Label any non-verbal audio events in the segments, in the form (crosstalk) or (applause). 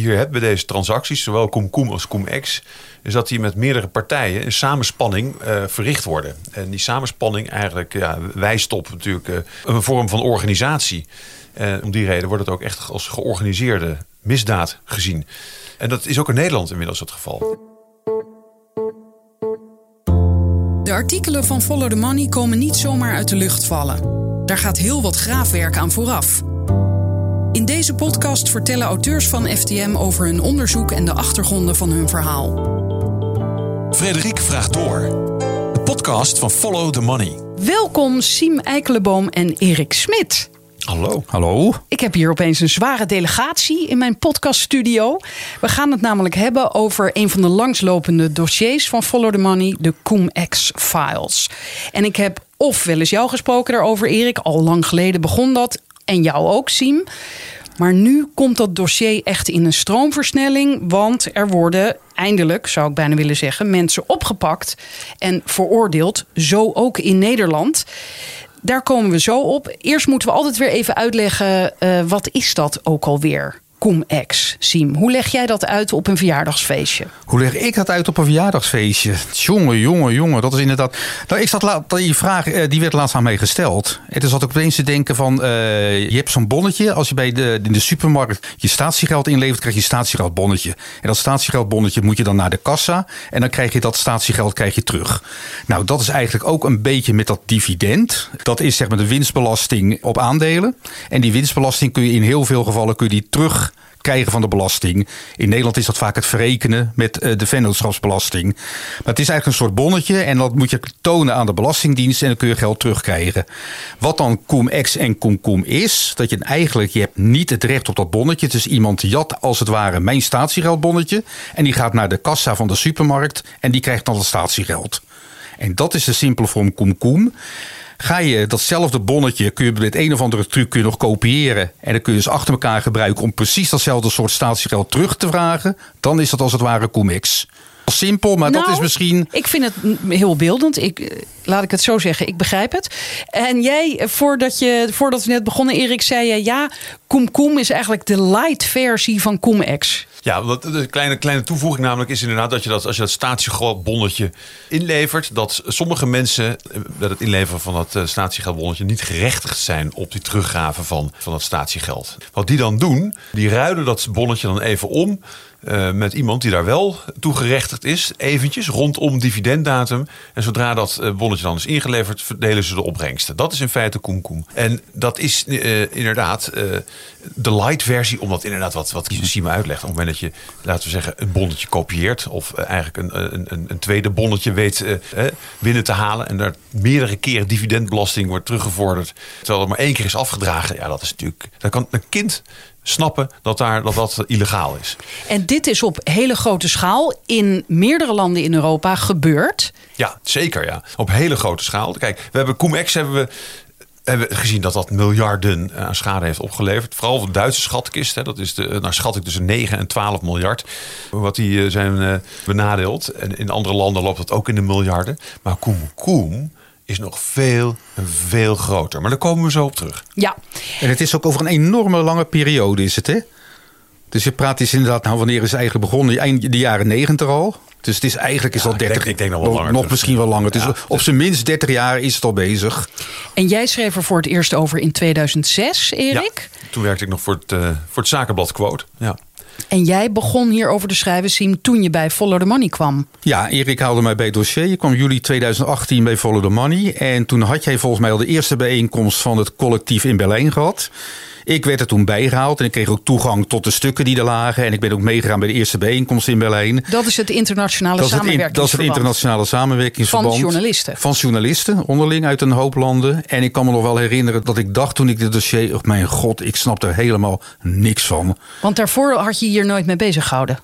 hier hebt bij deze transacties, zowel CumCum als CumEx, is dat die met meerdere partijen in samenspanning uh, verricht worden. En die samenspanning eigenlijk ja, wijst op natuurlijk uh, een vorm van organisatie. Om die reden wordt het ook echt als georganiseerde misdaad gezien. En dat is ook in Nederland inmiddels het geval. De artikelen van Follow the Money komen niet zomaar uit de lucht vallen. Daar gaat heel wat graafwerk aan vooraf. In deze podcast vertellen auteurs van FTM over hun onderzoek en de achtergronden van hun verhaal. Frederik vraagt door. De podcast van Follow the Money. Welkom Siem Eikeleboom en Erik Smit. Hallo. Hallo. Ik heb hier opeens een zware delegatie in mijn podcaststudio. We gaan het namelijk hebben over een van de langslopende dossiers van Follow the Money, de CumEx Files. En ik heb of wel eens jou gesproken daarover, Erik. Al lang geleden begon dat. En jou ook, Siem. Maar nu komt dat dossier echt in een stroomversnelling. Want er worden eindelijk, zou ik bijna willen zeggen, mensen opgepakt en veroordeeld. Zo ook in Nederland. Daar komen we zo op. Eerst moeten we altijd weer even uitleggen: uh, wat is dat ook alweer? Cum-ex, Siem. Hoe leg jij dat uit op een verjaardagsfeestje? Hoe leg ik dat uit op een verjaardagsfeestje? Jongen, jongen, jongen. Dat is inderdaad... Nou, ik zat laat, die vraag eh, die werd laatst aan mij gesteld. En toen zat ik opeens te denken van... Uh, je hebt zo'n bonnetje. Als je bij de, in de supermarkt je statiegeld inlevert... krijg je een statiegeldbonnetje. En dat statiegeldbonnetje moet je dan naar de kassa. En dan krijg je dat statiegeld krijg je terug. Nou, dat is eigenlijk ook een beetje met dat dividend. Dat is zeg maar de winstbelasting op aandelen. En die winstbelasting kun je in heel veel gevallen kun je die terug krijgen van de belasting. In Nederland is dat vaak het verrekenen met eh, de vennootschapsbelasting. Maar het is eigenlijk een soort bonnetje en dat moet je tonen aan de Belastingdienst en dan kun je geld terugkrijgen. Wat dan cum-ex en cum-cum is, dat je eigenlijk, je hebt niet het recht op dat bonnetje. Is iemand jat als het ware mijn statiegeldbonnetje en die gaat naar de kassa van de supermarkt en die krijgt dan het statiegeld. En dat is de simpele vorm cum-cum. Ga je datzelfde bonnetje, kun je met een of andere truc kun je nog kopiëren. En dan kun je dus achter elkaar gebruiken om precies datzelfde soort statiegeld terug te vragen. Dan is dat als het ware comics. Simpel, maar dat is nou, misschien. Ik vind het heel beeldend. Ik, eh, laat ik het zo zeggen, ik begrijp het. En jij, voordat, je, voordat we net begonnen, Erik, zei je ja, Koem is eigenlijk de light versie van CumEx. Ja, wat de kleine, kleine toevoeging namelijk is inderdaad dat je dat als je dat statiegeldbonnetje inlevert, dat sommige mensen met het inleveren van dat eh, statiegeldbonnetje niet gerechtigd zijn op die teruggave van, van dat statiegeld. Wat die dan doen, die ruilen dat bonnetje dan even om uh, met iemand die daar wel toegerechtigd is, eventjes rondom dividenddatum. En zodra dat uh, bonnetje dan is ingeleverd, verdelen ze de opbrengsten. Dat is in feite koenkoen. En dat is uh, inderdaad de light versie, omdat inderdaad wat, wat Sima uitlegt. Op het moment dat je, laten we zeggen, een bonnetje kopieert, of eigenlijk een, een, een, tweede bonnetje weet binnen te halen. En daar meerdere keren dividendbelasting wordt teruggevorderd. Terwijl er maar één keer is afgedragen. Ja, dat is natuurlijk. Dat kan een kind snappen dat dat, dat dat illegaal is. En dit is op hele grote schaal in meerdere landen in Europa gebeurd. Ja, zeker ja. Op hele grote schaal. Kijk, we hebben cum hebben we hebben gezien dat dat miljarden aan schade heeft opgeleverd. Vooral de Duitse schatkist. Hè, dat is de, naar nou, schatting tussen 9 en 12 miljard. Wat die eh, zijn benadeeld. En in andere landen loopt dat ook in de miljarden. Maar Koem Koem is nog veel, veel groter. Maar daar komen we zo op terug. Ja. En het is ook over een enorme lange periode, is het hè? Dus je praat is inderdaad, nou wanneer is het eigenlijk begonnen? Eind de jaren negentig al. Dus het is eigenlijk is al 30. Ik denk, nog wel langer. Nog, misschien wel langer. Ja. Dus op zijn minst 30 jaar is het al bezig. En jij schreef er voor het eerst over in 2006, Erik? Ja, toen werkte ik nog voor het, uh, voor het zakenblad Quote. Ja. En jij begon hierover te schrijven, Siem, toen je bij Follow the Money kwam. Ja, Erik haalde mij bij het dossier. Je kwam juli 2018 bij Follow the Money. En toen had jij volgens mij al de eerste bijeenkomst van het collectief in Berlijn gehad. Ik werd er toen bijgehaald en ik kreeg ook toegang tot de stukken die er lagen. En ik ben ook meegegaan bij de eerste bijeenkomst in Berlijn. Dat is het internationale dat samenwerkingsverband. dat is het internationale samenwerkingsverband. Van journalisten. Van journalisten, onderling uit een hoop landen. En ik kan me nog wel herinneren dat ik dacht toen ik dit dossier... Oh mijn god, ik snap er helemaal niks van. Want daarvoor had je hier nooit mee bezig gehouden.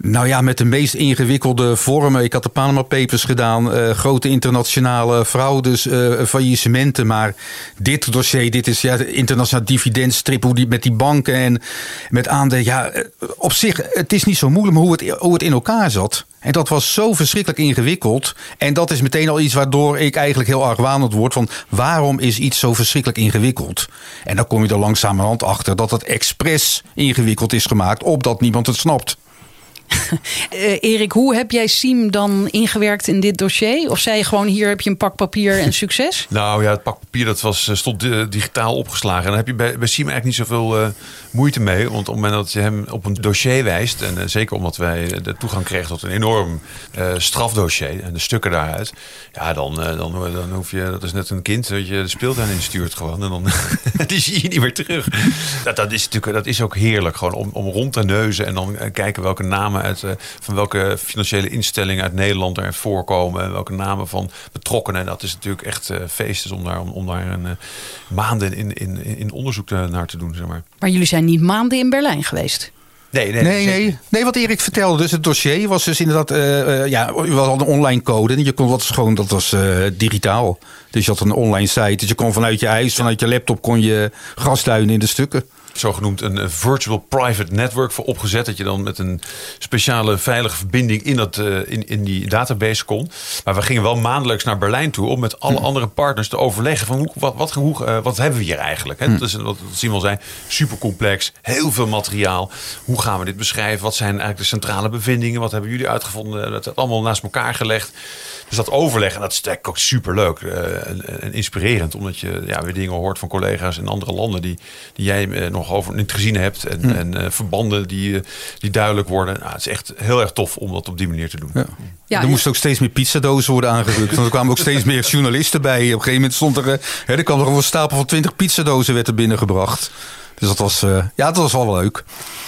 Nou ja, met de meest ingewikkelde vormen. Ik had de Panama Papers gedaan, uh, grote internationale fraudes, uh, faillissementen. Maar dit dossier, dit is ja, internationaal dividendstrip, hoe die met die banken en met aandelen. Ja, op zich, het is niet zo moeilijk, maar hoe het, hoe het in elkaar zat. En dat was zo verschrikkelijk ingewikkeld. En dat is meteen al iets waardoor ik eigenlijk heel argwanend word van waarom is iets zo verschrikkelijk ingewikkeld? En dan kom je er langzamerhand achter dat het expres ingewikkeld is gemaakt, opdat niemand het snapt. Uh, (laughs) Erik, hoe heb jij Siem dan ingewerkt in dit dossier? Of zei je gewoon hier heb je een pak papier en (laughs) succes? nou ja, het pak papier dat was, eh, stond uh, digitaal opgeslagen. En dan heb je bij, bij Siem eigenlijk niet zoveel uh, moeite mee. Want op het moment dat je hem op een dossier wijst... en zeker omdat wij de toegang kregen tot een enorm strafdossier... en de stukken daaruit... ja, dan, dan, dan hoef je... dat is net een kind dat je de speeltuin instuurt gewoon. En dan (laughs) die zie je niet meer terug. Dat, dat, is natuurlijk dat is ook heerlijk. Gewoon om, om rond te neuzen en dan kijken welke namen uit, uh, van welke financiële instellingen uit Nederland er voorkomen. En welke namen van betrokkenen. En dat is natuurlijk echt uh, feest om daar, om, om daar een, uh, maanden in, in, in onderzoek naar te doen. Zeg maar. maar jullie zijn niet maanden in Berlijn geweest? Nee, nee, nee, nee, nee. wat Erik vertelde, dus het dossier was dus inderdaad, uh, ja, u had een online code en je kon dat gewoon, dat was uh, digitaal. Dus je had een online site, dus je kon vanuit je huis, vanuit je laptop kon je grasduinen in de stukken zogenoemd een virtual private network voor opgezet. Dat je dan met een speciale veilige verbinding in, dat, uh, in, in die database kon. Maar we gingen wel maandelijks naar Berlijn toe om met alle andere partners te overleggen van hoe, wat, wat, hoe, uh, wat hebben we hier eigenlijk. Hè? Dat is wat Simon zei, super complex, heel veel materiaal. Hoe gaan we dit beschrijven? Wat zijn eigenlijk de centrale bevindingen? Wat hebben jullie uitgevonden? Dat is allemaal naast elkaar gelegd. Dus dat overleg, en dat is ook super leuk uh, en, en, inspirerend, omdat je ja, weer dingen hoort van collega's in andere landen die, die jij uh, nog over niet gezien hebt. En, hm. en uh, verbanden die, die duidelijk worden. Nou, het is echt heel erg tof om dat op die manier te doen. Ja. Ja, er moesten ook steeds meer pizzadozen worden aangerukt. Want er kwamen ook steeds meer journalisten bij. Op een gegeven moment stond er, hè, er kwam er een stapel van 20 pizzadozen werd er binnengebracht. Dus dat was, uh, ja, dat was wel leuk.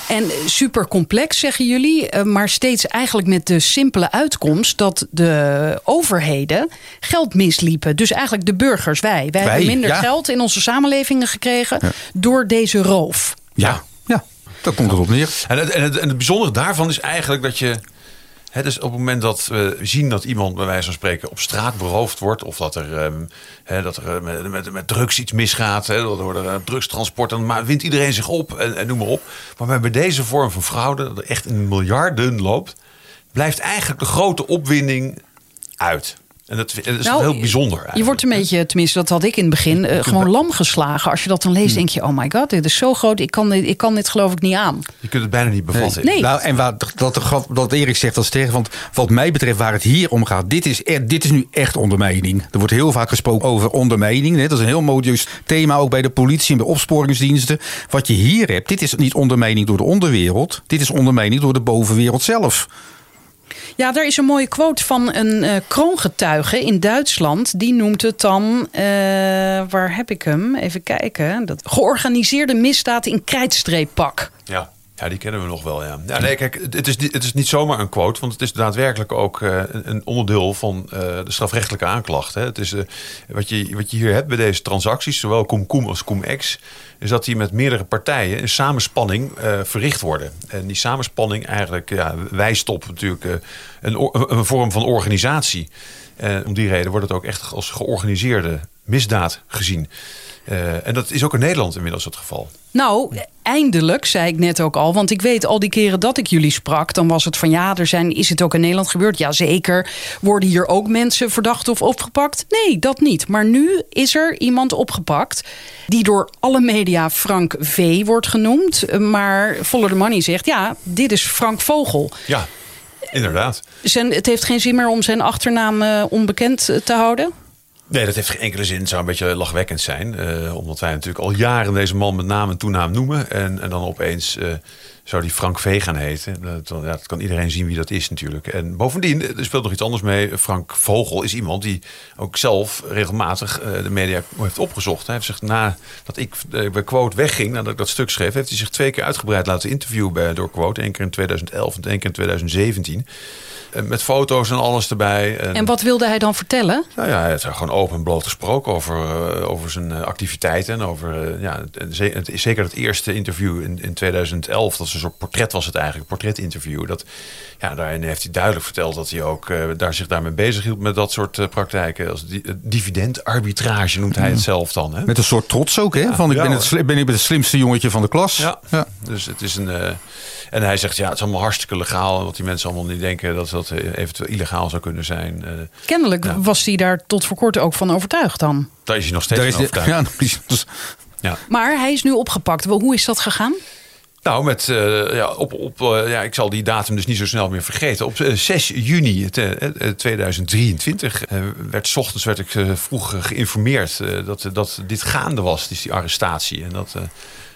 En super complex, zeggen jullie. Uh, maar steeds eigenlijk met de simpele uitkomst dat de overheden geld misliepen. Dus eigenlijk de burgers, wij. Wij, wij hebben minder ja. geld in onze samenlevingen gekregen ja. door deze roof. Ja, ja. dat komt erop neer. En het, en, het, en het bijzondere daarvan is eigenlijk dat je Dus op het moment dat we zien dat iemand bij wijze van spreken op straat beroofd wordt, of dat er, he, dat er met, met, met, drugs iets misgaat, he, dat er uh, drugstransport, dan wint iedereen zich op en, en noem maar op. Maar bij deze vorm van fraude, dat er echt in miljarden loopt, blijft eigenlijk de grote opwinding uit. En dat, dat is nou, heel bijzonder. Eigenlijk. Je wordt een beetje, tenminste, dat had ik in het begin, uh, (laughs) gewoon lam geslagen. Als je dat dan leest, denk je: oh my god, dit is zo groot. Ik kan dit, ik kan dit geloof ik niet aan. Je kunt het bijna niet bevatten. Nee. Nou, en wat, dat, dat Erik zegt, dat is tegen. Want wat mij betreft, waar het hier om gaat, dit is, er, dit is nu echt ondermijning. Er wordt heel vaak gesproken over ondermijning. Hè. Dat is een heel modieus thema, ook bij de politie en bij opsporingsdiensten. Wat je hier hebt, dit is niet ondermijning door de onderwereld. Dit is ondermijning door de bovenwereld zelf. Ja, er is een mooie quote van een uh, kroongetuige in Duitsland. Die noemt het dan, uh, waar heb ik hem? Even kijken. Dat, georganiseerde misdaad in krijtstreeppak. Ja. Ja, die kennen we nog wel, ja. nee, kijk, het is, het is niet zomaar een quote, want het is daadwerkelijk ook uh, een onderdeel van uh, de strafrechtelijke aanklacht. Hè. Het is, uh, wat, je, wat je hier hebt bij deze transacties, zowel cum als cum-ex, is dat die met meerdere partijen in samenspanning verricht worden. En die samenspanning eigenlijk ja, wijst op natuurlijk een, een vorm van organisatie. En om die reden wordt het ook echt als georganiseerde misdaad gezien. Uh, en dat is ook in Nederland inmiddels het geval. Nou, eindelijk, zei ik net ook al. Want ik weet al die keren dat ik jullie sprak... dan was het van ja, er zijn, is het ook in Nederland gebeurd? Jazeker. Worden hier ook mensen verdacht of opgepakt? Nee, dat niet. Maar nu is er iemand opgepakt... die door alle media Frank V. wordt genoemd. Maar Follow the Money zegt, ja, dit is Frank Vogel. Ja, inderdaad. Zijn, het heeft geen zin meer om zijn achternaam uh, onbekend te houden? Nee, dat heeft geen enkele zin. Het zou een beetje lachwekkend zijn. Uh, omdat wij natuurlijk al jaren deze man met naam en toenaam noemen. En, en dan opeens uh, zou die Frank V gaan heten. Dat, ja, dat kan iedereen zien wie dat is natuurlijk. En bovendien, er speelt nog iets anders mee. Frank Vogel is iemand die ook zelf regelmatig uh, de media heeft opgezocht. Hij heeft zich nadat ik bij Quote wegging, nadat ik dat stuk schreef... heeft hij zich twee keer uitgebreid laten interviewen bij, door Quote. Eén keer in 2011 en één keer in 2017. Eh, met foto's en alles erbij. En, wat wilde hij dan vertellen? Nou ja, hij heeft gewoon open en bloot gesproken over, uh, over zijn activiteiten. En over, ja, zeker het eerste interview in, in 2011, dat was een soort portret was het eigenlijk, portretinterview. Dat, ja, daarin heeft hij duidelijk verteld dat hij ook eh, daar zich daarmee bezig hield met dat soort eh, praktijken. Als di- eh, dividendarbitrage noemt hij het zelf dan. Hè? Met een soort trots ook, hè? Van ik Ja, ben, het, ben ik het slimste jongetje van de klas. Ja. Dus het is een. en hij zegt ja, het is allemaal hartstikke legaal. Want die mensen allemaal niet denken dat dat eventueel illegaal zou kunnen zijn. Eh, Kennelijk Ja. was hij daar tot voor kort ook van overtuigd dan. daar is hij nog steeds Daar van is de- overtuigd. (laughs) ja. Maar hij is nu opgepakt. Wel, Hoe is dat gegaan? Nou, met, eh, ja, op, op, eh, ja, ik zal die datum dus niet zo snel meer vergeten. Op eh, 6 juni het, eh, eh, 2023 eh, werd 's ochtends werd ik vroeg geïnformeerd dat, dat dit gaande was, dus die arrestatie. En dat,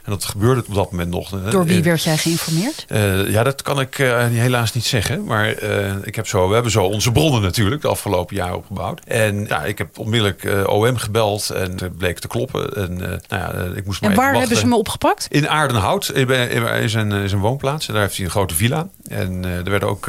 en dat gebeurde op dat moment nog. Door wie Eh, werd jij geïnformeerd? Eh, ja, dat kan ik eh, helaas niet zeggen. Maar ik heb zo, we hebben zo onze bronnen natuurlijk de afgelopen jaren opgebouwd. En ja, ik heb onmiddellijk OM gebeld en het bleek te kloppen. En, nou ja, ik moest maar En waar hebben ze hem opgepakt? In Aardenhout in in- zijn, in zijn woonplaats. En daar heeft hij een grote villa. En er werden ook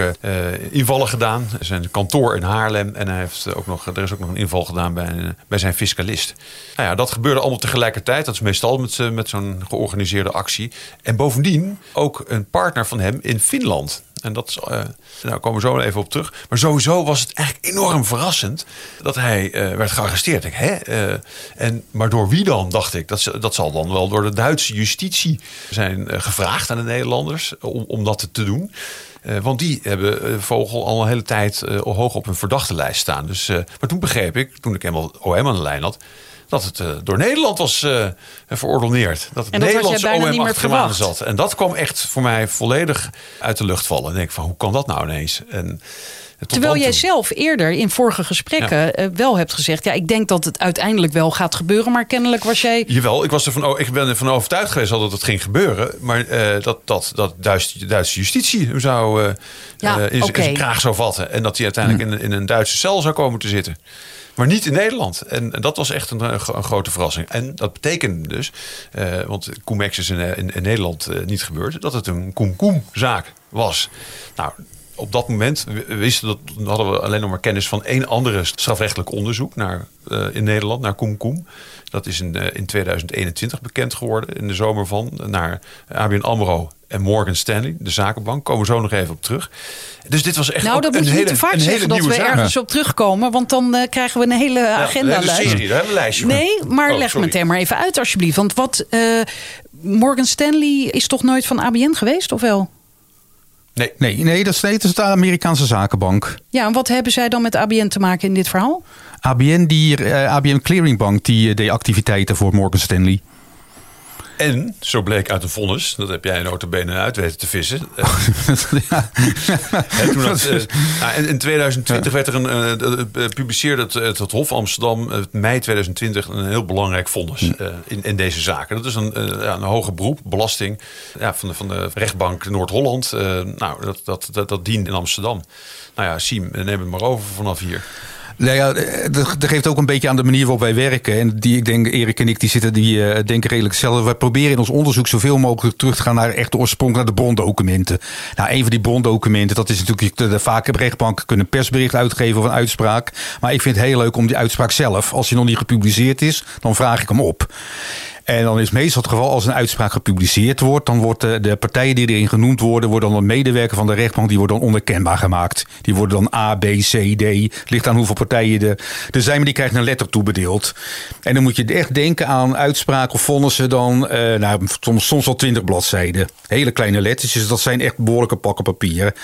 invallen gedaan. Zijn kantoor in Haarlem. En hij heeft ook nog, er is ook nog een inval gedaan bij, bij zijn fiscalist. Nou ja, dat gebeurde allemaal tegelijkertijd. Dat is meestal met, met zo'n georganiseerde actie. En bovendien ook een partner van hem in Finland. En dat eh, daar komen we zo even op terug. Maar sowieso was het eigenlijk enorm verrassend dat hij eh, werd gearresteerd. Ik, hè? Eh, en, maar door wie dan, dacht ik. Dat, dat zal dan wel door de Duitse justitie zijn gevraagd aan de Nederlanders om, om dat te doen. Want die hebben Vogel al een hele tijd eh, hoog op hun verdachtenlijst staan. Dus, maar toen begreep ik, toen ik helemaal OM aan de lijn had... dat het eh, door Nederland was eh verordoneerd. Dat het En dat Nederlandse OM achter zat. En dat kwam echt voor mij volledig uit de lucht vallen. En ik denk van, hoe kan dat nou ineens? En, tot Terwijl jij zelf eerder in vorige gesprekken eh, wel hebt gezegd... ja, ik denk dat het uiteindelijk wel gaat gebeuren... maar kennelijk was jij... Jawel, ik, was ervan, o- ik ben ervan overtuigd geweest al dat het ging gebeuren. Maar eh, dat, dat, dat Duitse, Duitse justitie hem zou eh, Ja, eh, in, zijn- oké. in zijn kraag zou vatten. En dat hij uiteindelijk in, in een Duitse cel zou komen te zitten. Maar niet in Nederland. En, dat was echt een, gro- een grote verrassing. En dat betekende dus, eh, want Comex is in, eh, in, in Nederland eh, niet gebeurd, dat het een Koem-Koem-zaak was. Nou, op dat moment wisten dat, hadden we alleen nog maar kennis van één andere strafrechtelijk onderzoek naar, eh, in Nederland, naar Koem Koem. Dat is in, eh, in 2021 bekend geworden, in de zomer van, naar ABN AMRO en Morgan Stanley, de zakenbank. Komen we zo nog even op terug. Dus dit was echt Nou, dat een moet je hele, niet te vaak zeggen dat we zaak. ergens op terugkomen... want dan eh, krijgen we een hele Ja, agenda we hebben een serie, daar hebben we een lijstje. Nee, maar Oh, leg sorry. me het er maar even uit alsjeblieft. Want wat... Morgan Stanley is toch nooit van ABN geweest, of wel? Nee, Nee, nee, dat is, nee, dat is de Amerikaanse zakenbank. Ja, en wat hebben zij dan met ABN te maken in dit verhaal? ABN, die, eh, ABN Clearing Bank, die eh, deed activiteiten voor Morgan Stanley. En, zo bleek uit een vonnis, dat heb jij notabene uit weten te vissen. (laughs) Ja. toen dat, eh, nou, in, in 2020 werd er een, eh, publiceerde het, het, het Hof Amsterdam, eh, mei 2020, een heel belangrijk vonnis in, in deze zaken. Dat is een, ja, een hoge beroep, belasting ja, van, de, van de rechtbank Noord-Holland. Nou, dat, dat, dat, dat dient in Amsterdam. Nou ja, Siem, neem het maar over vanaf hier. Nou ja, dat geeft ook een beetje aan de manier waarop wij werken. En die, ik denk, Erik en ik, die zitten, die eh, denken redelijk hetzelfde. Wij proberen in ons onderzoek zoveel mogelijk terug te gaan naar echt de oorsprong, naar de brondocumenten. Nou, een van die brondocumenten, dat is natuurlijk, de, de, vaak rechtbanken kunnen persbericht uitgeven of een uitspraak. Maar ik vind het heel leuk om die uitspraak zelf, als die nog niet gepubliceerd is, dan vraag ik hem op. En dan is meestal het geval als een uitspraak gepubliceerd wordt, dan wordt de, de partijen die erin genoemd worden, worden dan medewerker van de rechtbank, die worden dan onherkenbaar gemaakt. Die worden dan A, B, C, D. Ligt aan hoeveel partijen er, zijn, maar die krijgen een letter toebedeeld. En dan moet je echt denken aan uitspraken of vonnissen dan, eh, nou, soms, soms wel twintig bladzijden. Hele kleine letters, dus dat zijn echt behoorlijke pakken papier.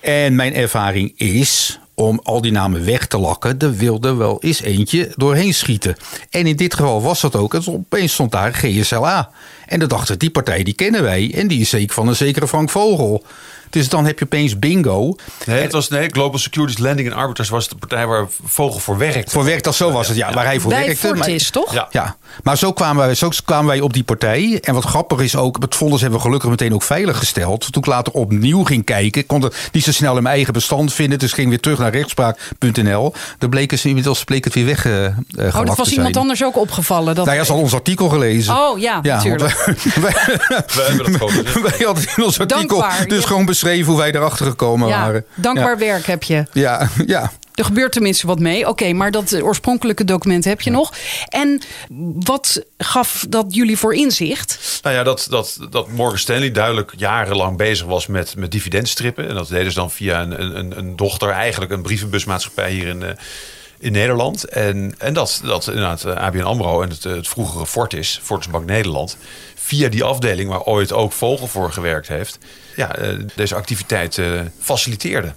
En mijn ervaring is, om al die namen weg te lakken, er wilde wel eens eentje doorheen schieten. En in dit geval was dat ook. En opeens stond daar GSLA. En dan dachten die partij die kennen wij. En die is zeker van een zekere Frank Vogel. Dus dan heb je opeens bingo. Nee, het was nee, Global Securities Lending and Arbiters was de partij waar Vogel voor werkte. Voor werkt dat zo was het, ja, waar hij voor Bij werkte. maar- Fortis, toch? Ja. Ja, maar zo kwamen, wij, zo kwamen wij op die partij. En wat grappig is ook, het vonnis hebben we gelukkig meteen ook veilig gesteld. Toen ik later opnieuw ging kijken, ik kon het niet zo snel in mijn eigen bestand vinden. Dus ging weer terug naar rechtspraak.nl. Daar bleek het inmiddels bleek het weer weg eh eh, Oh, dat was iemand anders ook opgevallen. Dat... Nou ja, ze had ons artikel gelezen. Oh ja, natuurlijk. want (laughs) wij, hebben dat gewoon (laughs) wij hadden in ons artikel Dankbaar, dus ja. gewoon beschreven hoe wij erachter gekomen ja, waren. dankbaar Ja. werk heb je. Ja, (laughs) ja. Er gebeurt tenminste wat mee. Oké, maar dat oorspronkelijke document heb je nog. En wat gaf dat jullie voor inzicht? Nou ja, dat, dat, dat Morgan Stanley duidelijk jarenlang bezig was met, met dividendstrippen. En dat deden ze dan via een, een, een dochter, eigenlijk een brievenbusmaatschappij hier in, uh, in Nederland. En, en dat, dat inderdaad uh, ABN AMRO en het, het vroegere Fortis, Fortis Bank Nederland... via die afdeling waar ooit ook Vogel voor gewerkt heeft... Ja, uh, deze activiteit faciliteerde.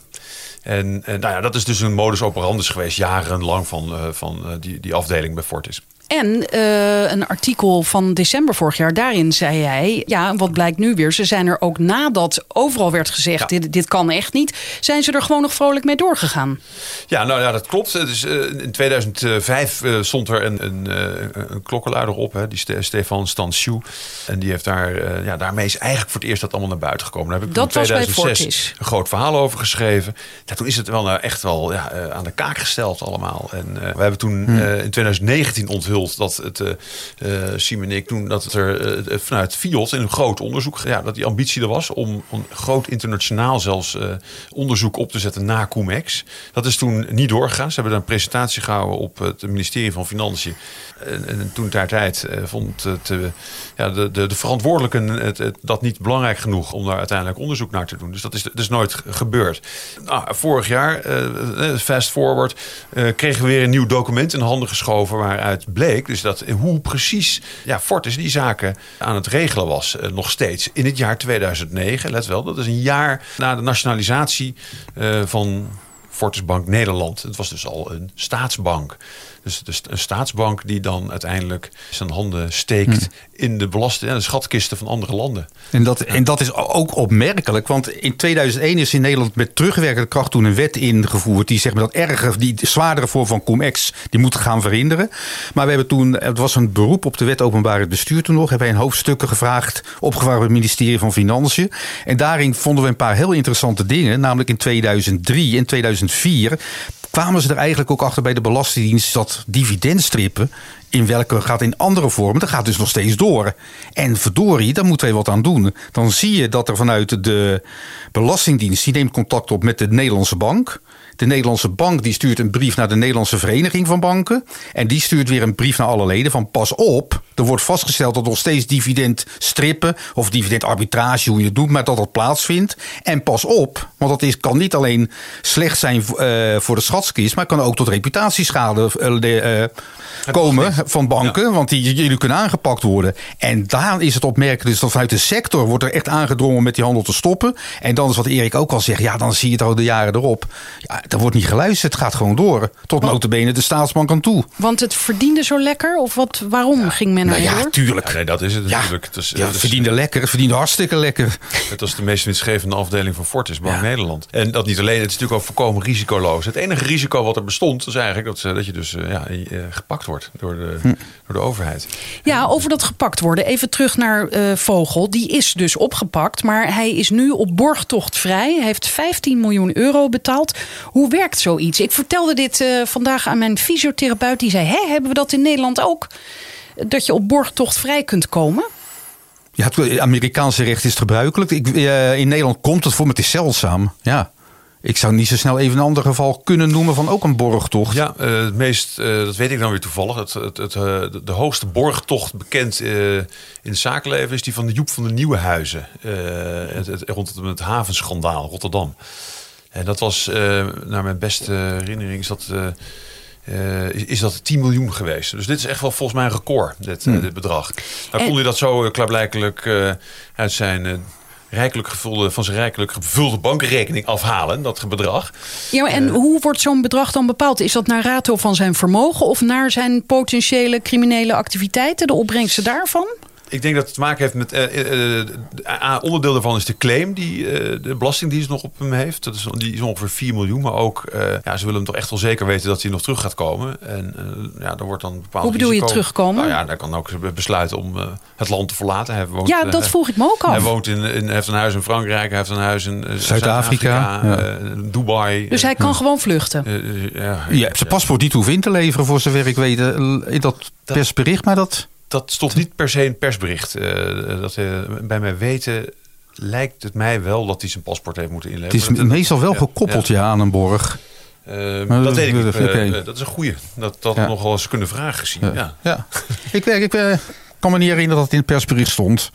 En, en nou ja, dat is dus een modus operandus geweest jarenlang van, van die, die afdeling bij Fortis. En uh, een artikel van december vorig jaar, daarin zei hij... ja, wat blijkt nu weer, ze zijn er ook nadat overal werd gezegd... Ja. Dit, dit kan echt niet, zijn ze er gewoon nog vrolijk mee doorgegaan. Ja, nou ja, dat klopt. Dus, uh, in 2005 uh, stond er een, een, een klokkenluider op, hè, die Ste Stefan Stansiu. En die heeft daar, ja, daarmee is eigenlijk voor het eerst dat allemaal naar buiten gekomen. Daar heb ik dat in 2006 een groot verhaal over geschreven. Ja, toen is het wel nou echt wel ja, aan de kaak gesteld allemaal. En we hebben toen hmm. in 2019 onthuld dat het, uh, Sim en ik toen, dat het er uh, vanuit FIOD in een groot onderzoek, ja, dat die ambitie er was om een groot internationaal zelfs onderzoek op te zetten na Comex. Dat is toen niet doorgegaan. Ze hebben daar een presentatie gehouden op het ministerie van Financiën. En, en toen ter tijd vond het, ja, de, de, de verantwoordelijken het, dat niet belangrijk genoeg om daar uiteindelijk onderzoek naar te doen. Dus dat is, is nooit gebeurd. Nou, vorig jaar, fast forward, kregen we weer een nieuw document in handen geschoven waaruit bleek dus dat hoe precies ja, Fortis die zaken aan het regelen was, uh, nog steeds in het jaar 2009. Let wel, dat is een jaar na de nationalisatie uh, van Fortis Bank Nederland. Het was dus al een staatsbank. Dus, dus een staatsbank die dan uiteindelijk zijn handen steekt hmm. in de belasting, de schatkisten van andere landen. En dat, en dat is ook opmerkelijk, want in 2001 is in Nederland met terugwerkende kracht toen een wet ingevoerd die zeg maar dat erger, die zwaardere vorm van cum-ex, die moet gaan verhinderen. Maar we hebben toen, het was een beroep op de wet openbaar bestuur toen nog, hebben wij een hoofdstukken gevraagd, opgevraagd bij het ministerie van Financiën. En daarin vonden we een paar heel interessante dingen, namelijk in 2003 en 2004 kwamen ze er eigenlijk ook achter bij de Belastingdienst dat dividendstrippen in welke gaat in andere vormen, dat gaat dus nog steeds door. En verdorie, daar moeten we wat aan doen. Dan zie je dat er vanuit de Belastingdienst, die neemt contact op met de Nederlandse bank. De Nederlandse bank die stuurt een brief naar de Nederlandse Vereniging van Banken. En die stuurt weer een brief naar alle leden van pas op. Er wordt vastgesteld dat nog steeds dividend strippen of dividendarbitrage, hoe je het doet, maar dat dat plaatsvindt. En pas op, want dat is, kan niet alleen slecht zijn uh, voor de schatkist, maar kan ook tot reputatieschade uh, komen van banken, ja. want die jullie kunnen aangepakt worden. En daar is het opmerkelijk dus dat vanuit de sector wordt er echt aangedrongen met die handel te stoppen. En dan is wat Erik ook al zegt, ja, dan zie je het al de jaren erop. Ja, er wordt niet geluisterd, het gaat gewoon door. Tot notabene de staatsbank aan toe. Want het verdiende zo lekker? Of wat, waarom ging men nou er ja, tuurlijk. Ja, nee, dat is het natuurlijk. Het, is, ja, het verdiende lekker, het verdiende hartstikke lekker. Het was de meest winstgevende afdeling van Fortis Bank ja. Nederland. En dat niet alleen, het is natuurlijk ook volkomen risicoloos. Het enige risico wat er bestond, is eigenlijk dat, dat je dus ja, gepakt wordt door de, hm. door de overheid. Ja, over dat gepakt worden. Even terug naar uh, Vogel. Die is dus opgepakt, maar hij is nu op borgtocht vrij. Hij heeft 15 miljoen euro betaald. Hoe werkt zoiets? Ik vertelde dit uh, vandaag aan mijn fysiotherapeut. Die zei, Hé, hebben we dat in Nederland ook? Dat je op borgtocht vrij kunt komen? Ja, het Amerikaanse recht is gebruikelijk. Ik, uh, in Nederland komt het voor, maar het is zeldzaam. Ja. Ik zou niet zo snel even een ander geval kunnen noemen van ook een borgtocht. Ja, uh, het meest, uh, dat weet ik dan weer toevallig. Het, het, het uh, de hoogste borgtocht bekend in het zakenleven is die van de Joep van de Nieuwenhuizen. het, het, rond het, het havenschandaal Rotterdam. En dat was, naar mijn beste herinnering, is dat, is, is, dat 10 miljoen geweest. Dus dit is echt wel volgens mij een record, dit, hmm. dit bedrag. Nou kon hij dat zo klaarblijkelijk uit zijn rijkelijk gevulde, van zijn rijkelijk gevulde bankrekening afhalen, dat bedrag. Ja, en uh, hoe wordt zo'n bedrag dan bepaald? Is dat naar rato van zijn vermogen of naar zijn potentiële criminele activiteiten, de opbrengsten daarvan? Ik denk dat het te maken heeft met. Uh, uh, onderdeel daarvan is de claim die de Belastingdienst nog op hem heeft. Dat is, die is ongeveer 4 miljoen. Maar ook, ja, ze willen hem toch echt wel zeker weten dat hij nog terug gaat komen. En ja, dan wordt dan bepaald. Hoe bedoel risico. je terugkomen? Nou ja, hij kan ook besluiten om het land te verlaten. Hij woont, ja, dat vroeg ik me ook al. Hij woont in, in, heeft een huis in Frankrijk, hij heeft een huis in Zuid-Afrika, Zuid ja. Dubai. Dus hij kan gewoon vluchten. ja, je hebt zijn paspoort niet hoeven in te leveren, voor zover ik weet. In dat persbericht, maar dat dat stond niet per se een persbericht. Uh, dat, uh, bij mij weten lijkt het mij wel dat hij zijn paspoort heeft moeten inleveren. Het is meestal wel gekoppeld ja. ja. aan een borg. Eh, Maar dat weet ik niet. dat- Eh, eh, is een goeie. Dat dat Ja. nog wel eens kunnen vragen gezien. Ja. Ja. ik, ik eh, kan me niet herinneren dat het in het persbericht stond.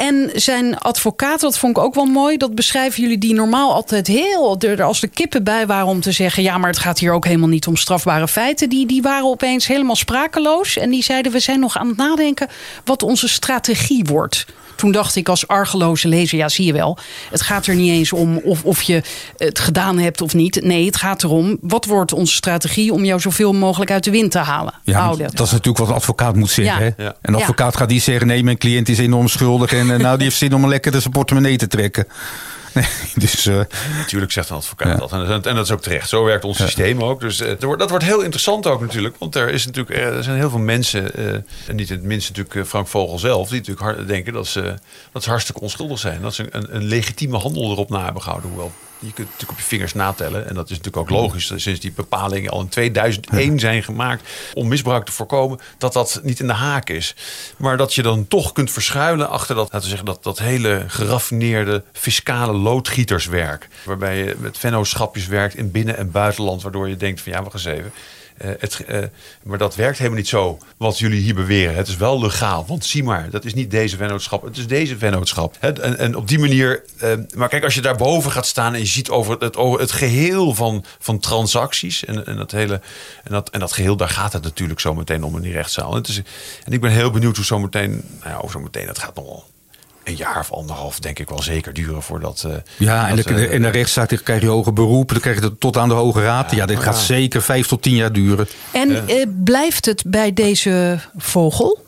En zijn advocaat, dat vond ik ook wel mooi. Dat beschrijven jullie die normaal altijd heel er als de kippen bij waren om te zeggen: ja, maar het gaat hier ook helemaal niet om strafbare feiten. Die, die waren opeens helemaal sprakeloos. En die zeiden: we zijn nog aan het nadenken wat onze strategie wordt. Toen dacht ik als argeloze lezer, ja zie je wel. Het gaat er niet eens om of, of je het gedaan hebt of niet. Nee, het gaat erom, wat wordt onze strategie om jou zoveel mogelijk uit de wind te halen? Ja, Houden. dat is natuurlijk wat een advocaat moet zeggen. Ja. Hè? Ja. Een advocaat gaat niet zeggen: nee, mijn cliënt is enorm schuldig en eh, nou, die heeft zin om een lekker zijn portemonnee te trekken. (laughs) Nee, dus eh, Natuurlijk zegt een advocaat Ja. dat. En, en dat is ook terecht. Zo werkt ons systeem ook. Dus eh, wordt- dat wordt heel interessant ook natuurlijk. Want er, is natuurlijk, eh, er zijn heel veel mensen, en niet het minst natuurlijk Frank Vogel zelf... die natuurlijk hard, denken dat ze, dat ze hartstikke onschuldig zijn. Dat ze een, een legitieme handel erop na hebben gehouden. Hoewel, je kunt natuurlijk op je vingers natellen. En dat is natuurlijk ook logisch. Sinds die bepalingen al in 2001 zijn gemaakt... om misbruik te voorkomen, dat dat niet in de haak is. Maar dat je dan toch kunt verschuilen achter dat, laten we zeggen, dat, dat hele geraffineerde fiscale loodgieterswerk. Waarbij je met vennootschapjes werkt in binnen- en buitenland. Waardoor je denkt van ja, wacht eens even. Eh, eh, maar dat werkt helemaal niet zo wat jullie hier beweren. Het is wel legaal. Want zie maar, dat is niet deze vennootschap. Het is deze vennootschap. En, en op die manier. eh, maar kijk, als je daarboven gaat staan en je ziet over het, het geheel van, van transacties. En, en, dat hele, en, dat, en dat geheel, daar gaat het natuurlijk zo meteen om in die rechtszaal. En, en ik ben heel benieuwd hoe zo meteen. Nou ja, dat gaat nog een jaar of anderhalf, denk ik wel zeker duren voordat. eh, ja, en dat, de, eh, in de rechtszaak dan krijg je hoger beroep, dan krijg je het tot aan de Hoge Raad. Ja, dit gaat ja. zeker vijf tot tien jaar duren. En eh, blijft het bij deze vogel?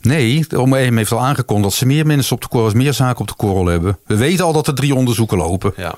Nee, de OM heeft al aangekondigd dat ze meer mensen op de korrel, meer zaken op de korrel hebben. We weten al dat er drie onderzoeken lopen. ja.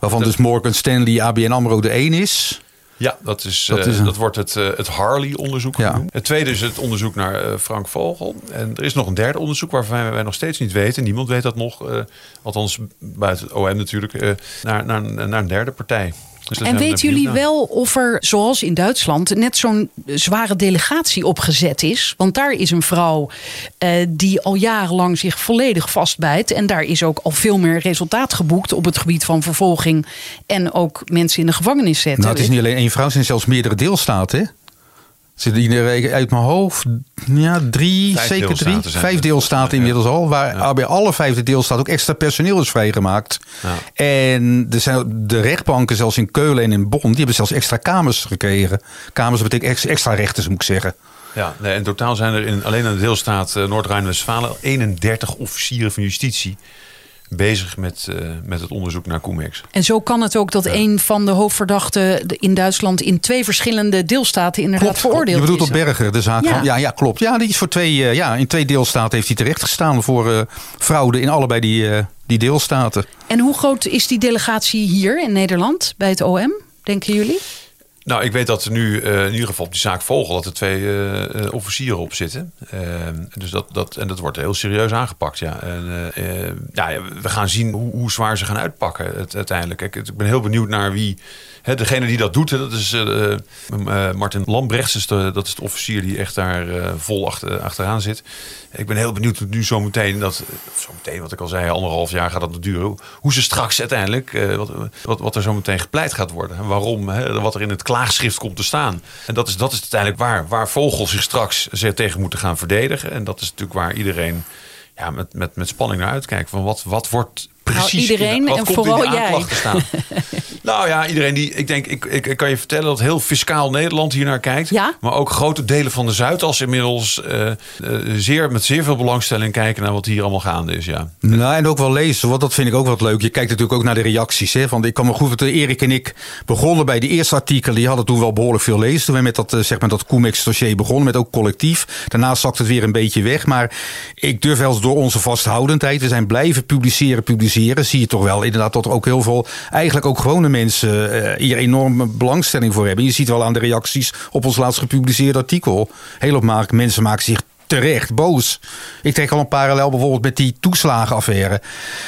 Waarvan Dat- dus Morgan Stanley, ABN AMRO de één is. Ja, dat, is, Dat is een- dat wordt het, eh, het Harley-onderzoek Ja. Het tweede is het onderzoek naar eh, Frank Vogel. En er is nog een derde onderzoek waarvan wij nog steeds niet weten. Niemand weet dat nog. eh, althans, buiten het OM natuurlijk. eh, naar, naar, naar een derde partij. Dus En weten jullie wel of er, zoals in Duitsland, net zo'n zware delegatie opgezet is? Want daar is een vrouw eh, die al jarenlang zich volledig vastbijt. En daar is ook al veel meer resultaat geboekt op het gebied van vervolging. En ook mensen in de gevangenis zetten. Nou, het is niet alleen één vrouw, het zijn zelfs meerdere deelstaten. Hè? Zitten die uit mijn hoofd? Ja, drie, Vijf zeker drie. Vijf deelstaten inmiddels al. Waar bij alle vijf de deelstaten ook extra personeel is vrijgemaakt. Ja. En er zijn de rechtbanken, zelfs in Keulen en in Bonn, die hebben zelfs extra kamers gekregen. Kamers betekent ex- extra rechters, moet ik zeggen. Ja, nee, in totaal zijn er in, alleen in de deelstaat eh, Noord-Rijn-Westfalen 31 officieren van justitie bezig met, eh, met het onderzoek naar Coemex. En zo kan het ook dat een van de hoofdverdachten in Duitsland in twee verschillende deelstaten inderdaad veroordeeld Je bedoelt is. op Berger, de zaak Ja. van. Ja, ja, klopt. Ja, die is voor twee, eh, ja, in twee deelstaten heeft hij terecht gestaan voor eh, fraude in allebei die, die deelstaten. En hoe groot is die delegatie hier in Nederland bij het OM, denken jullie? Nou, ik weet dat er nu eh, in ieder geval op die zaak Vogel... dat er twee eh, eh, officieren op zitten. Eh, dus dat, dat, en dat wordt heel serieus aangepakt, ja. En, ja, we gaan zien hoe, hoe zwaar ze gaan uitpakken uiteindelijk. Kijk, ik ben heel benieuwd naar wie... Hè, degene die dat doet, hè, dat is Martin Lambrechts. Dus dat is de officier die echt daar vol achter, achteraan zit. Ik ben heel benieuwd nu zo meteen... Dat, wat ik al zei, anderhalf jaar gaat dat duren. Hoe ze straks uiteindelijk... wat, wat, wat er zo meteen gepleit gaat worden. En waarom, hè, wat er in het klaagschrift komt te staan. En dat is, dat is uiteindelijk waar, waar Vogel zich straks tegen moeten gaan verdedigen. En dat is natuurlijk waar iedereen ja, met, met, met spanning naar uitkijkt. Van wat, wat wordt precies... Nou, iedereen in de- wat en komt vooral in de jij. staan? (laughs) nou ja, iedereen die... Ik denk, ik, ik, ik kan je vertellen dat heel fiscaal Nederland hier naar kijkt. Ja? Maar ook grote delen van de Zuidas inmiddels... eh, eh, zeer, met zeer veel belangstelling kijken naar wat hier allemaal gaande is, ja. Nou, en ook wel lezen, want dat vind ik ook wat leuk. Je kijkt natuurlijk ook naar de reacties. Hè? Want ik kan me goed dat Erik en ik begonnen bij die eerste artikelen. Die hadden toen wel behoorlijk veel lezen. Toen we met dat, eh, zeg maar, dat Coemex-dossier begonnen, met ook collectief. Daarna zakt het weer een beetje weg. Maar ik durf wel eens door onze vasthoudendheid. We zijn blijven publiceren, publiceren. Zie je toch wel inderdaad dat er ook heel veel, eigenlijk ook gewone mensen eh, hier enorme belangstelling voor hebben. Je ziet wel aan de reacties op ons laatst gepubliceerde artikel. Heel opmerkelijk, mensen maken zich terecht boos. Ik trek al een parallel bijvoorbeeld met die toeslagenaffaire.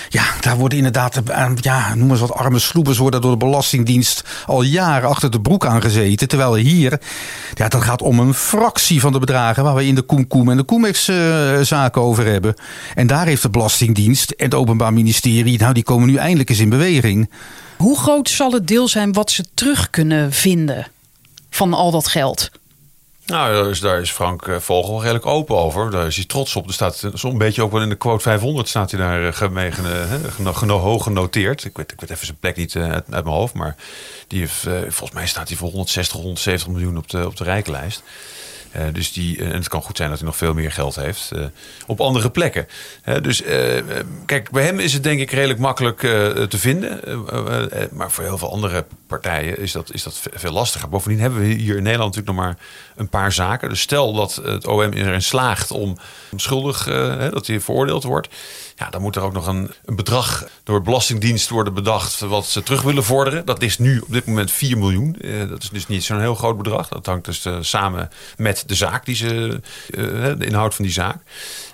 Ja, daar worden inderdaad, eh, ja, noem eens wat arme sloebers worden door de Belastingdienst al jaren achter de broek aangezeten. Terwijl hier, ja, dat gaat om een fractie van de bedragen waar we in de Koem en de Koemex eh, zaken over hebben. En daar heeft de Belastingdienst en het Openbaar Ministerie, nou, die komen nu eindelijk eens in beweging. Hoe groot zal het deel zijn wat ze terug kunnen vinden van al dat geld? Nou, daar is, Frank eh, Vogel redelijk open over. Daar is hij trots op. Er staat zo'n beetje ook wel in de quote 500 staat hij daar uh, mee geno, hoog genoteerd. Ik weet, ik weet even zijn plek niet uit, uit, mijn hoofd. Maar die heeft, volgens mij staat hij voor 160, 170 miljoen op de, op de rijklijst. Uh, dus die, en het kan goed zijn dat hij nog veel meer geld heeft uh, op andere plekken. Dus kijk, bij hem is het denk ik redelijk makkelijk te vinden. maar voor heel veel andere partijen is dat, is dat veel lastiger. Bovendien hebben we hier in Nederland natuurlijk nog maar een paar zaken. Dus stel dat het OM erin slaagt om schuldig, dat hij veroordeeld wordt. Ja, dan moet er ook nog een, bedrag door de Belastingdienst worden bedacht wat ze terug willen vorderen. Dat is nu op dit moment 4 miljoen. Dat is dus niet zo'n heel groot bedrag. Dat hangt dus samen met de zaak, die ze, uh, de inhoud van die zaak.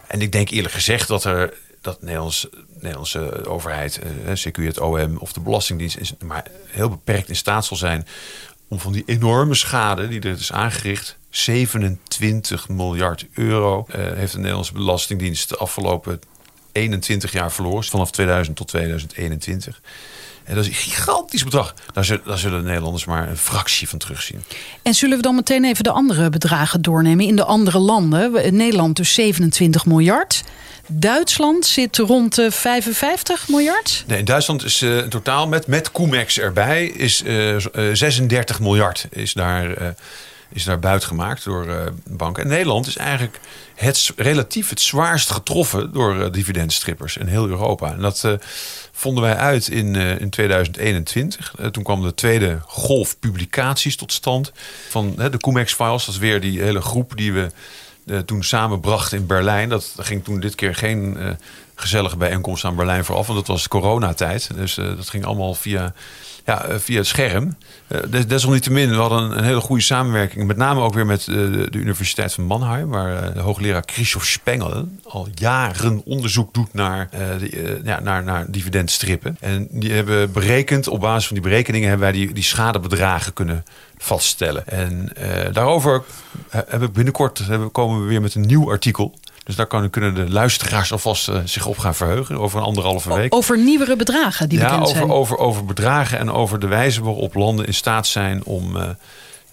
En ik denk eerlijk gezegd dat er dat Nederlands, Nederlandse overheid, CQ het OM of de Belastingdienst, is maar heel beperkt in staat zal zijn om van die enorme schade die er is aangericht 27 miljard euro heeft de Nederlandse Belastingdienst de afgelopen 21 jaar verloren, vanaf 2000 tot 2021. En dat is een gigantisch bedrag. Daar zullen, daar zullen de Nederlanders maar een fractie van terugzien. En zullen we dan meteen even de andere bedragen doornemen in de andere landen? Nederland dus 27 miljard. Duitsland zit rond de 55 miljard? Nee, in Duitsland is uh, in totaal met, met Comex erbij is, uh, uh, 36 miljard is daar is daar buiten gemaakt door banken. En Nederland is eigenlijk het, relatief het zwaarst getroffen door dividendstrippers in heel Europa. En dat vonden wij uit in, in 2021. toen kwam de tweede golf publicaties tot stand van de Cumex-files. Dat is weer die hele groep die we toen samenbrachten in Berlijn. Dat ging toen dit keer geen gezellige bijeenkomst aan Berlijn vooraf, want dat was coronatijd. Dus dat ging allemaal via ja, eh, via het scherm. Uh, desalniettemin, we hadden een hele goede samenwerking. Met name ook weer met uh, de Universiteit van Mannheim. Waar uh, de hoogleraar Christoph Spengel al jaren onderzoek doet naar, de, ja, naar, naar dividendstrippen. En die hebben berekend, op basis van die berekeningen hebben wij die, die schadebedragen kunnen vaststellen. En daarover hebben we binnenkort hebben, komen we weer met een nieuw artikel. Dus daar kunnen de luisteraars alvast uh, zich op gaan verheugen over een anderhalve week. Over nieuwere bedragen die ja, bekend over, zijn. Over, over bedragen en over de wijze waarop landen in staat zijn om... Uh,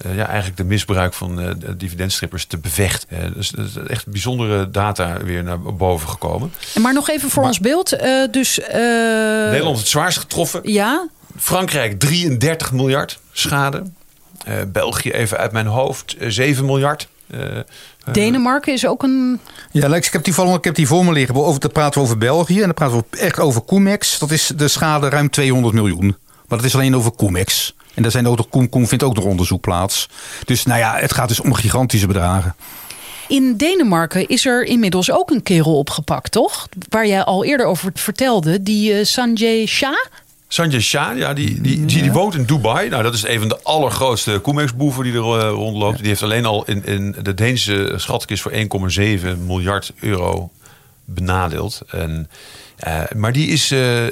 uh, ja, eigenlijk de misbruik van de dividendstrippers te bevechten. Dus, echt bijzondere data weer naar boven gekomen. En maar nog even voor maar, ons beeld. dus, Nederland het zwaarst getroffen. Ja. Frankrijk 33 miljard schade. België even uit mijn hoofd 7 miljard. Denemarken is ook een. Ja, Lex, ik heb die, ik heb die voor me liggen. Over, dan praten we over België en dan praten we echt over Comex. Dat is de schade ruim 200 miljoen. Maar dat is alleen over Comex. En daar zijn ook nog, Koem vindt ook nog onderzoek plaats. Dus nou ja, het gaat dus om gigantische bedragen. In Denemarken is er inmiddels ook een kerel opgepakt, toch? Waar jij al eerder over vertelde, die uh, Sanjay Shah. Sanjay Shah, ja, die, die, die, die, woont in Dubai. Nou, dat is een van de allergrootste Comex-boeven die er uh, rondloopt. Die heeft alleen al in, in de Deense schatkist voor 1,7 miljard euro benadeeld. En, uh, maar die is uh,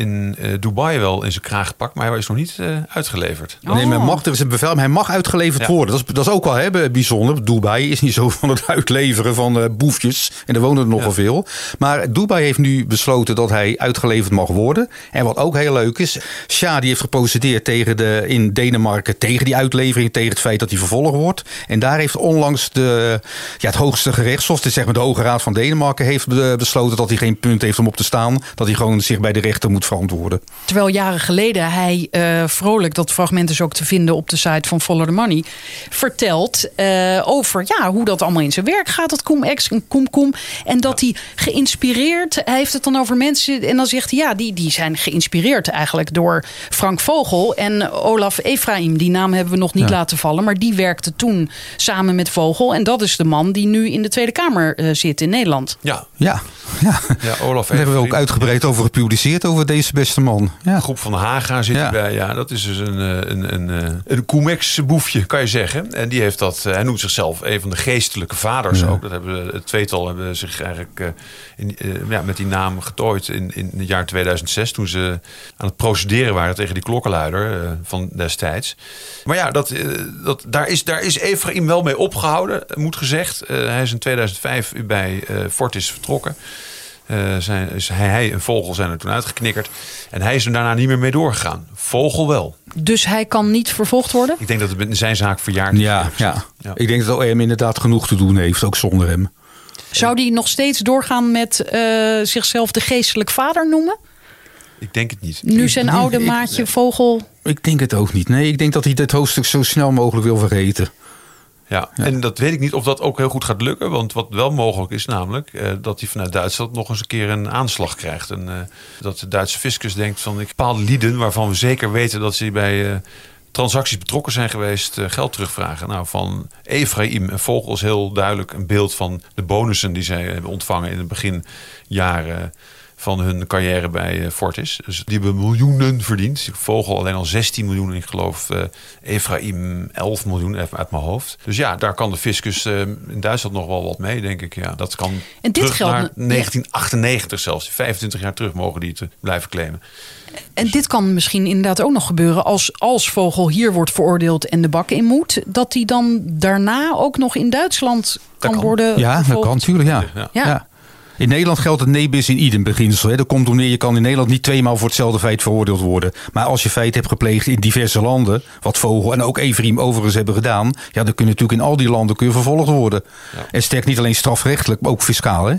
in uh, Dubai wel in zijn kraag gepakt, maar hij is nog niet uh, uitgeleverd. Oh. Nee, men mag, er is een bevel, hij mag uitgeleverd ja. worden. Dat is, dat is ook wel hè, bijzonder. Dubai is niet zo (laughs) van het uitleveren van uh, boefjes. En er wonen er nogal ja. veel. Maar Dubai heeft nu besloten dat hij uitgeleverd mag worden. En wat ook heel leuk is, Shah die heeft geprocedeerd tegen de, in Denemarken tegen die uitlevering, tegen het feit dat hij vervolgd wordt. En daar heeft onlangs de, ja, het hoogste gerechtshof, dus zeg maar de Hoge Raad van Denemarken, heeft besloten dat hij geen punt heeft om op te staan. Dat hij gewoon zich bij de rechter moet verantwoorden. Terwijl jaren geleden hij uh, vrolijk, dat fragment is ook te vinden op de site van Follow the Money, vertelt uh, over ja, hoe dat allemaal in zijn werk gaat, dat Cum-Ex en Cum-Cum. En dat ja. hij geïnspireerd, hij heeft het dan over mensen, en dan zegt hij ja, die, die zijn geïnspireerd eigenlijk door Frank Vogel en Olaf Efraim. Die naam hebben we nog niet ja. laten vallen, maar die werkte toen samen met Vogel. En dat is de man die nu in de Tweede Kamer uh, zit in Nederland. Ja, ja. ja. ja Olaf Daar hebben we ook uitgebreid over gepubliceerd, over deze beste man. Ja. De groep van Haga zit ja. bij. Ja, dat is dus een, een, een, een, een Comex-boefje, kan je zeggen. En die heeft dat, hij noemt zichzelf een van de geestelijke vaders ja. ook. Dat hebben het tweetal hebben zich eigenlijk in, ja, met die naam getooid in, in het jaar 2006. Toen ze aan het procederen waren tegen die klokkenluider van destijds. Maar ja, dat, dat, daar, is, daar is Efraim wel mee opgehouden, moet gezegd. hij is in 2005 bij Fortis vertrokken. Eh, zijn, is hij, hij en Vogel zijn er toen uitgeknikkerd. En hij is er daarna niet meer mee doorgegaan. Vogel wel. Dus hij kan niet vervolgd worden? Ik denk dat het met zijn zaak verjaard is. Ja, ja. Ja. ik denk dat OM inderdaad genoeg te doen heeft, ook zonder hem. Zou die nog steeds doorgaan met eh, zichzelf de geestelijk vader noemen? Ik denk het niet. Nu zijn ik- oude ik- maatje Vogel. Ik denk het ook niet. Nee, ik denk dat hij dit hoofdstuk zo snel mogelijk wil vergeten. Ja, en dat weet ik niet of dat ook heel goed gaat lukken. Want wat wel mogelijk is namelijk eh, dat hij vanuit Duitsland nog eens een keer een aanslag krijgt. En eh, dat de Duitse fiscus denkt van ik bepaalde lieden waarvan we zeker weten dat ze bij eh, transacties betrokken zijn geweest geld terugvragen. Nou, van Ephraim en Vogel is heel duidelijk een beeld van de bonussen die zij hebben ontvangen in het beginjaren van hun carrière bij eh, Fortis. Dus die hebben miljoenen verdiend. Vogel alleen al 16 miljoen. en Ik geloof eh Ephraim 11 miljoen even uit mijn hoofd. Dus ja, daar kan de fiscus eh, in Duitsland nog wel wat mee, denk ik. Ja, dat kan En dit terug geldt naar ne- 1998 zelfs. 25 jaar terug mogen die het eh, blijven claimen. En dit kan misschien inderdaad ook nog gebeuren als, als Vogel hier wordt veroordeeld en de bak in moet. Dat hij dan daarna ook nog in Duitsland kan, kan. worden Ja, dat kan natuurlijk, ja. Ja. Ja. In Nederland geldt het nebis in idem beginsel. Hè. Dat komt om neer, je kan in Nederland niet tweemaal voor hetzelfde feit veroordeeld worden. Maar als je feit hebt gepleegd in diverse landen, wat Vogel en ook Everiem overigens hebben gedaan, ja, dan kun je natuurlijk in al die landen kun je vervolgd worden. Ja. En sterk niet alleen strafrechtelijk, maar ook fiscaal. Hè.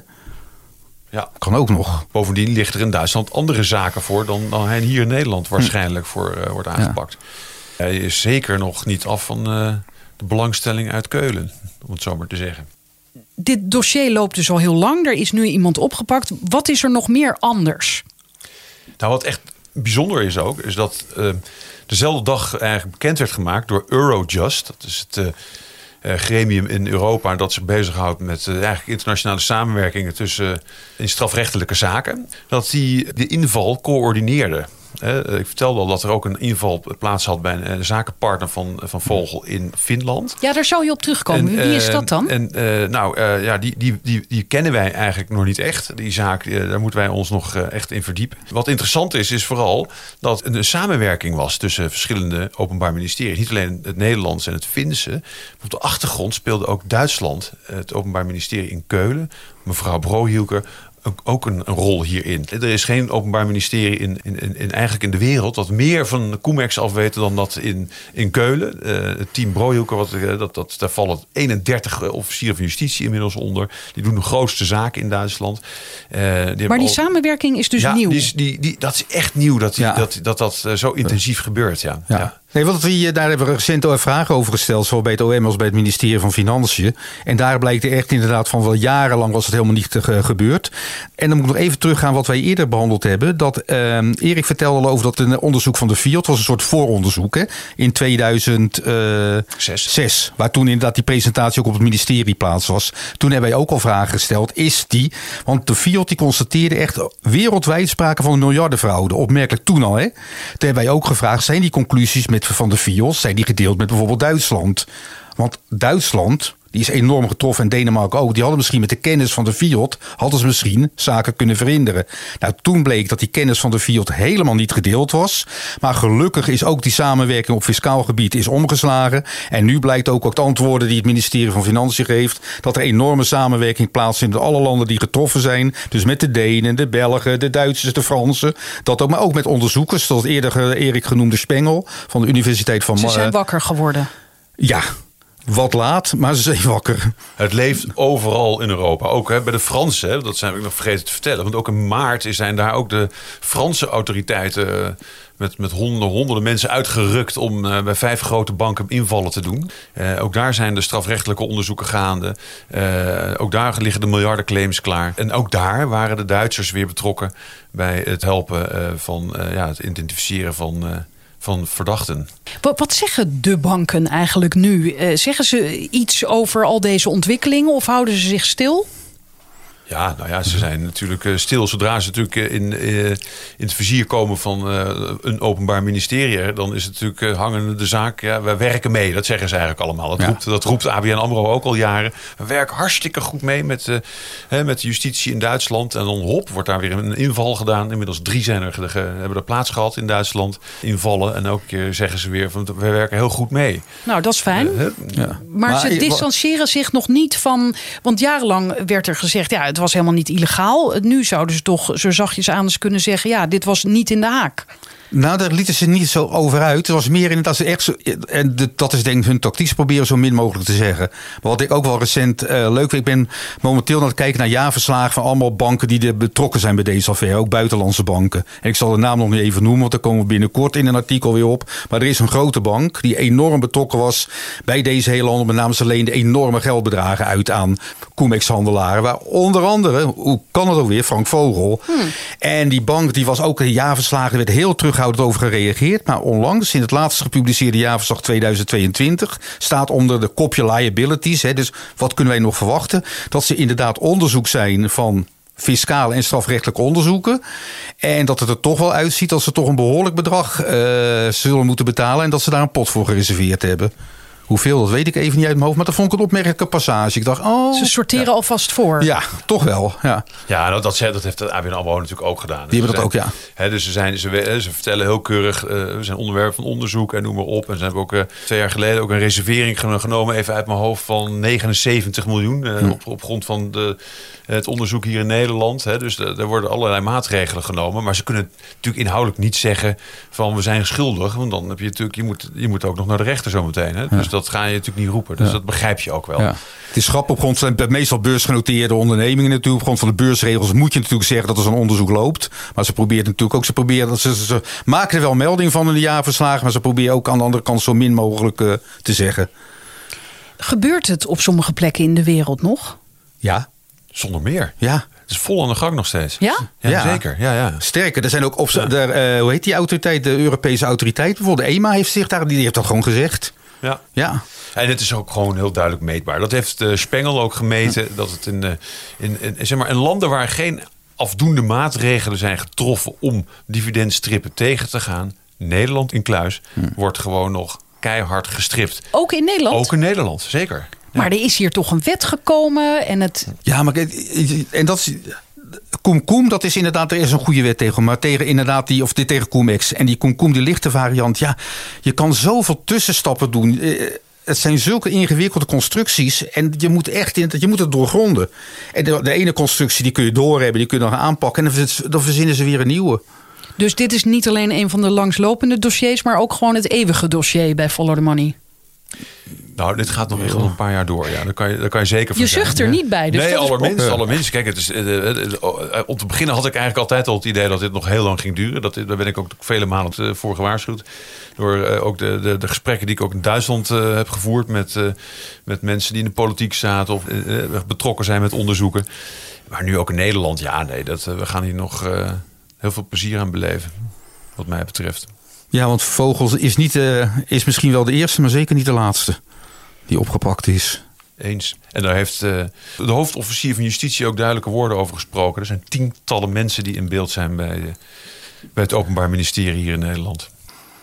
Ja. Kan ook nog. Bovendien ligt er in Duitsland andere zaken voor dan, dan hij hier in Nederland waarschijnlijk voor eh, wordt aangepakt. Hij is zeker nog niet af van eh, de belangstelling uit Keulen, om het zo maar te zeggen. Dit dossier loopt dus al heel lang. Er is nu iemand opgepakt. Wat is er nog meer anders? Nou, wat echt bijzonder is ook, is dat eh, dezelfde dag eigenlijk bekend werd gemaakt door Eurojust. Dat is het eh, eh, gremium in Europa dat zich bezighoudt met eigenlijk internationale samenwerkingen tussen in strafrechtelijke zaken. Dat die de inval coördineerde. Eh, ik vertelde al dat er ook een inval plaats had bij een eh, zakenpartner van, van Vogel in Finland. Ja, daar zou je op terugkomen. En, Wie is eh, dat dan? En eh, nou, eh, ja, die, die, die, die kennen wij eigenlijk nog niet echt. Die zaak, eh, daar moeten wij ons nog eh, echt in verdiepen. Wat interessant is, is vooral dat er een samenwerking was tussen verschillende openbaar ministeries. Niet alleen het Nederlands en het Finse. Op de achtergrond speelde ook Duitsland, eh, het openbaar ministerie in Keulen. Mevrouw Brohielker ook, ook een, een rol hierin. Er is geen openbaar ministerie in, in, in, in eigenlijk in de wereld dat meer van Coemex afweten dan dat in, in Keulen. Eh, het team Brohielker, wat, eh, dat, dat, daar vallen 31 officieren van justitie inmiddels onder. Die doen de grootste zaken in Duitsland. Eh, die maar die al- samenwerking is dus ja, nieuw. Die, is- die, die, dat is echt nieuw dat die, Ja. dat, dat, dat eh, zo intensief gebeurt. Ja. Ja. Nee, want we, eh, daar hebben we recent vragen over gesteld, zowel bij het OM als bij het ministerie van Financiën. En daar blijkt echt inderdaad van wel jarenlang was het helemaal niet eh, gebeurd. En dan moet ik nog even teruggaan wat wij eerder behandeld hebben. Dat ehm, Erik vertelde al over dat een onderzoek van de FIOD was een soort vooronderzoek hè, in 2006. Zes. waar toen inderdaad die presentatie ook op het ministerie plaats was. Toen hebben wij ook al vragen gesteld. Is die, want de FIOD die constateerde echt wereldwijd sprake van een miljardenfraude. Opmerkelijk toen al. Hè. Toen hebben wij ook gevraagd, zijn die conclusies met, van de FIOD, zijn die gedeeld met bijvoorbeeld Duitsland? Want Duitsland, die is enorm getroffen en Denemarken ook. Die hadden misschien met de kennis van de FIOD, hadden ze misschien zaken kunnen verhinderen. Nou, toen bleek dat die kennis van de FIOD helemaal niet gedeeld was. Maar gelukkig is ook die samenwerking op fiscaal gebied is omgeslagen. En nu blijkt ook uit de antwoorden die het ministerie van Financiën geeft, dat er enorme samenwerking plaatsvindt met alle landen die getroffen zijn. Dus met de Denen, de Belgen, de Duitsers, de Fransen. Dat ook, maar ook met onderzoekers, zoals eerder Erik genoemde Spengel van de Universiteit van Ze zijn wakker geworden. Ja, wat laat, maar ze wakker. Het leeft overal in Europa. Ook hè, bij de Fransen, dat zijn we nog vergeten te vertellen. Want ook in maart zijn daar ook de Franse autoriteiten... eh, met, met honderden, honderden mensen uitgerukt om eh, bij vijf grote banken invallen te doen. Eh, ook daar zijn de strafrechtelijke onderzoeken gaande. Ook daar liggen de miljardenclaims klaar. En ook daar waren de Duitsers weer betrokken bij het helpen van ja, het identificeren van, van verdachten. Wat, zeggen de banken eigenlijk nu? Eh, zeggen ze iets over al deze ontwikkelingen of houden ze zich stil? Ja, nou ja, ze zijn natuurlijk eh, stil. Zodra ze natuurlijk eh, in, eh, in het vizier komen van eh, een openbaar ministerie, dan is het natuurlijk eh, hangende de zaak. Ja, we werken mee. Dat zeggen ze eigenlijk allemaal. Dat, Ja. roept, dat roept ABN Amro ook al jaren. We werken hartstikke goed mee met, eh, hè, met de justitie in Duitsland. En dan hop, wordt daar weer een inval gedaan. Inmiddels drie zijn er, ge- hebben er plaats gehad in Duitsland. Invallen. En keer zeggen ze weer van we werken heel goed mee. Nou, dat is fijn. Ja. Maar, ze distancieren zich nog niet van. Want jarenlang werd er gezegd: ja, het was helemaal niet illegaal. Nu zouden ze toch zo zachtjes aan kunnen zeggen: ja, dit was niet in de haak. Nou, daar lieten ze niet zo over uit. Het was meer inderdaad ze echt zo. En dat is denk ik hun tactiek. Ze proberen zo min mogelijk te zeggen. Maar wat ik ook wel recent eh, leuk vind. Ik ben momenteel aan het kijken naar jaarverslagen van allemaal banken die er betrokken zijn bij deze affaire. Ook buitenlandse banken. En ik zal de naam nog niet even noemen, want daar komen we binnenkort in een artikel weer op. Maar er is een grote bank die enorm betrokken was bij deze hele handel. Met name ze leende enorme geldbedragen uit aan Comex-handelaren. Waar onder andere, hoe kan het ook weer, Frank Vogel. En die bank die was ook in jaarverslagen, er werd heel terughoudend over gereageerd. Maar onlangs, in het laatst gepubliceerde jaarverslag 2022, staat onder de kopje liabilities. Hè, dus wat kunnen wij nog verwachten? Dat ze inderdaad onderzoek zijn van fiscale en strafrechtelijke onderzoeken. En dat het er toch wel uitziet dat ze toch een behoorlijk bedrag eh, zullen moeten betalen. En dat ze daar een pot voor gereserveerd hebben. Hoeveel, dat weet ik even niet uit mijn hoofd. Maar dat vond ik een opmerkelijke passage. Ik dacht, oh... Ze sorteren alvast voor. Ja, toch wel. Ja. Ja, dat, dat, dat heeft de ABN AMRO natuurlijk ook gedaan. Die hebben Ze dat zijn- ook, ja. Hè, dus ze, zijn, ze, we- ze vertellen heel keurig, eh, we zijn onderwerp van onderzoek en noem maar op. En ze hebben ook eh, twee jaar geleden ook een reservering geno- genomen, even uit mijn hoofd, van 79 miljoen. eh, op, op grond van de, het onderzoek hier in Nederland. Hè. Dus er worden allerlei maatregelen genomen. Maar ze kunnen natuurlijk inhoudelijk niet zeggen van we zijn schuldig. Want dan heb je natuurlijk, je moet, je moet ook nog naar de rechter zometeen. Hè. Dus dat ga je natuurlijk niet roepen. Dus dat begrijp je ook wel. Ja. Het is grappig op grond van meestal beursgenoteerde ondernemingen natuurlijk. Op grond van de beursregels moet je natuurlijk zeggen dat er zo'n onderzoek loopt. Maar ze proberen natuurlijk ook, ze proberen dat ze, ze, ze maken er wel melding van in de jaarverslagen. Maar ze proberen ook aan de andere kant zo min mogelijk eh, te zeggen. Gebeurt het op sommige plekken in de wereld nog? Ja, Zonder meer. ja. Het is vol aan de gang nog steeds. Ja? Ja, Ja. zeker. Ja, ja. Sterker, er zijn ook op er, eh, hoe heet die autoriteit? De Europese autoriteit bijvoorbeeld. De EMA heeft zich daar, die heeft dat gewoon gezegd. Ja. Ja. En het is ook gewoon heel duidelijk meetbaar. Dat heeft eh, Spengel ook gemeten. Dat het in, eh, in, in, zeg maar, in landen waar geen afdoende maatregelen zijn getroffen om dividendstrippen tegen te gaan. Nederland in kluis wordt gewoon nog keihard gestript. Ook in Nederland? Ook in Nederland, zeker. Maar er is hier toch een wet gekomen en het... Ja, maar en dat is. Koem Koem, dat is inderdaad, er is een goede wet tegen. Maar tegen inderdaad die, of dit tegen Koemex. En die Koem Koem, die lichte variant. Ja, je kan zoveel tussenstappen doen. Eh, Het zijn zulke ingewikkelde constructies. En je moet echt in, je moet het doorgronden. En de, ene constructie die kun je doorhebben, die kun je gaan aanpakken. En dan, dan verzinnen ze weer een nieuwe. Dus dit is niet alleen een van de langslopende dossiers... maar ook gewoon het eeuwige dossier bij Follow the Money. Nou, dit gaat nog echt wel een paar jaar door. Ja, daar kan je, daar kan je zeker van Je zucht er niet bij, dus nee, allerminst, allerminst. Kijk, het is, eh, eh, eh, eh, om te beginnen had ik eigenlijk altijd al het idee dat dit nog heel lang ging duren. Dat, daar ben ik ook vele malen eh, voor gewaarschuwd. Door eh, ook de, de, de gesprekken die ik ook in Duitsland eh, heb gevoerd met, eh, met mensen die in de politiek zaten of betrokken zijn met onderzoeken. Maar nu ook in Nederland, ja, nee, dat, we gaan hier nog eh, heel veel plezier aan beleven. Wat mij betreft. Ja, want Vogels is, niet, eh, is misschien wel de eerste, maar zeker niet de laatste. Die opgepakt is. Eens. En daar heeft eh, de hoofdofficier van justitie ook duidelijke woorden over gesproken. Er zijn tientallen mensen die in beeld zijn bij, eh, bij het Openbaar Ministerie hier in Nederland.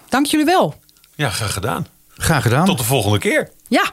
Dank jullie wel. Ja, graag gedaan. Graag gedaan. Tot de volgende keer. Ja.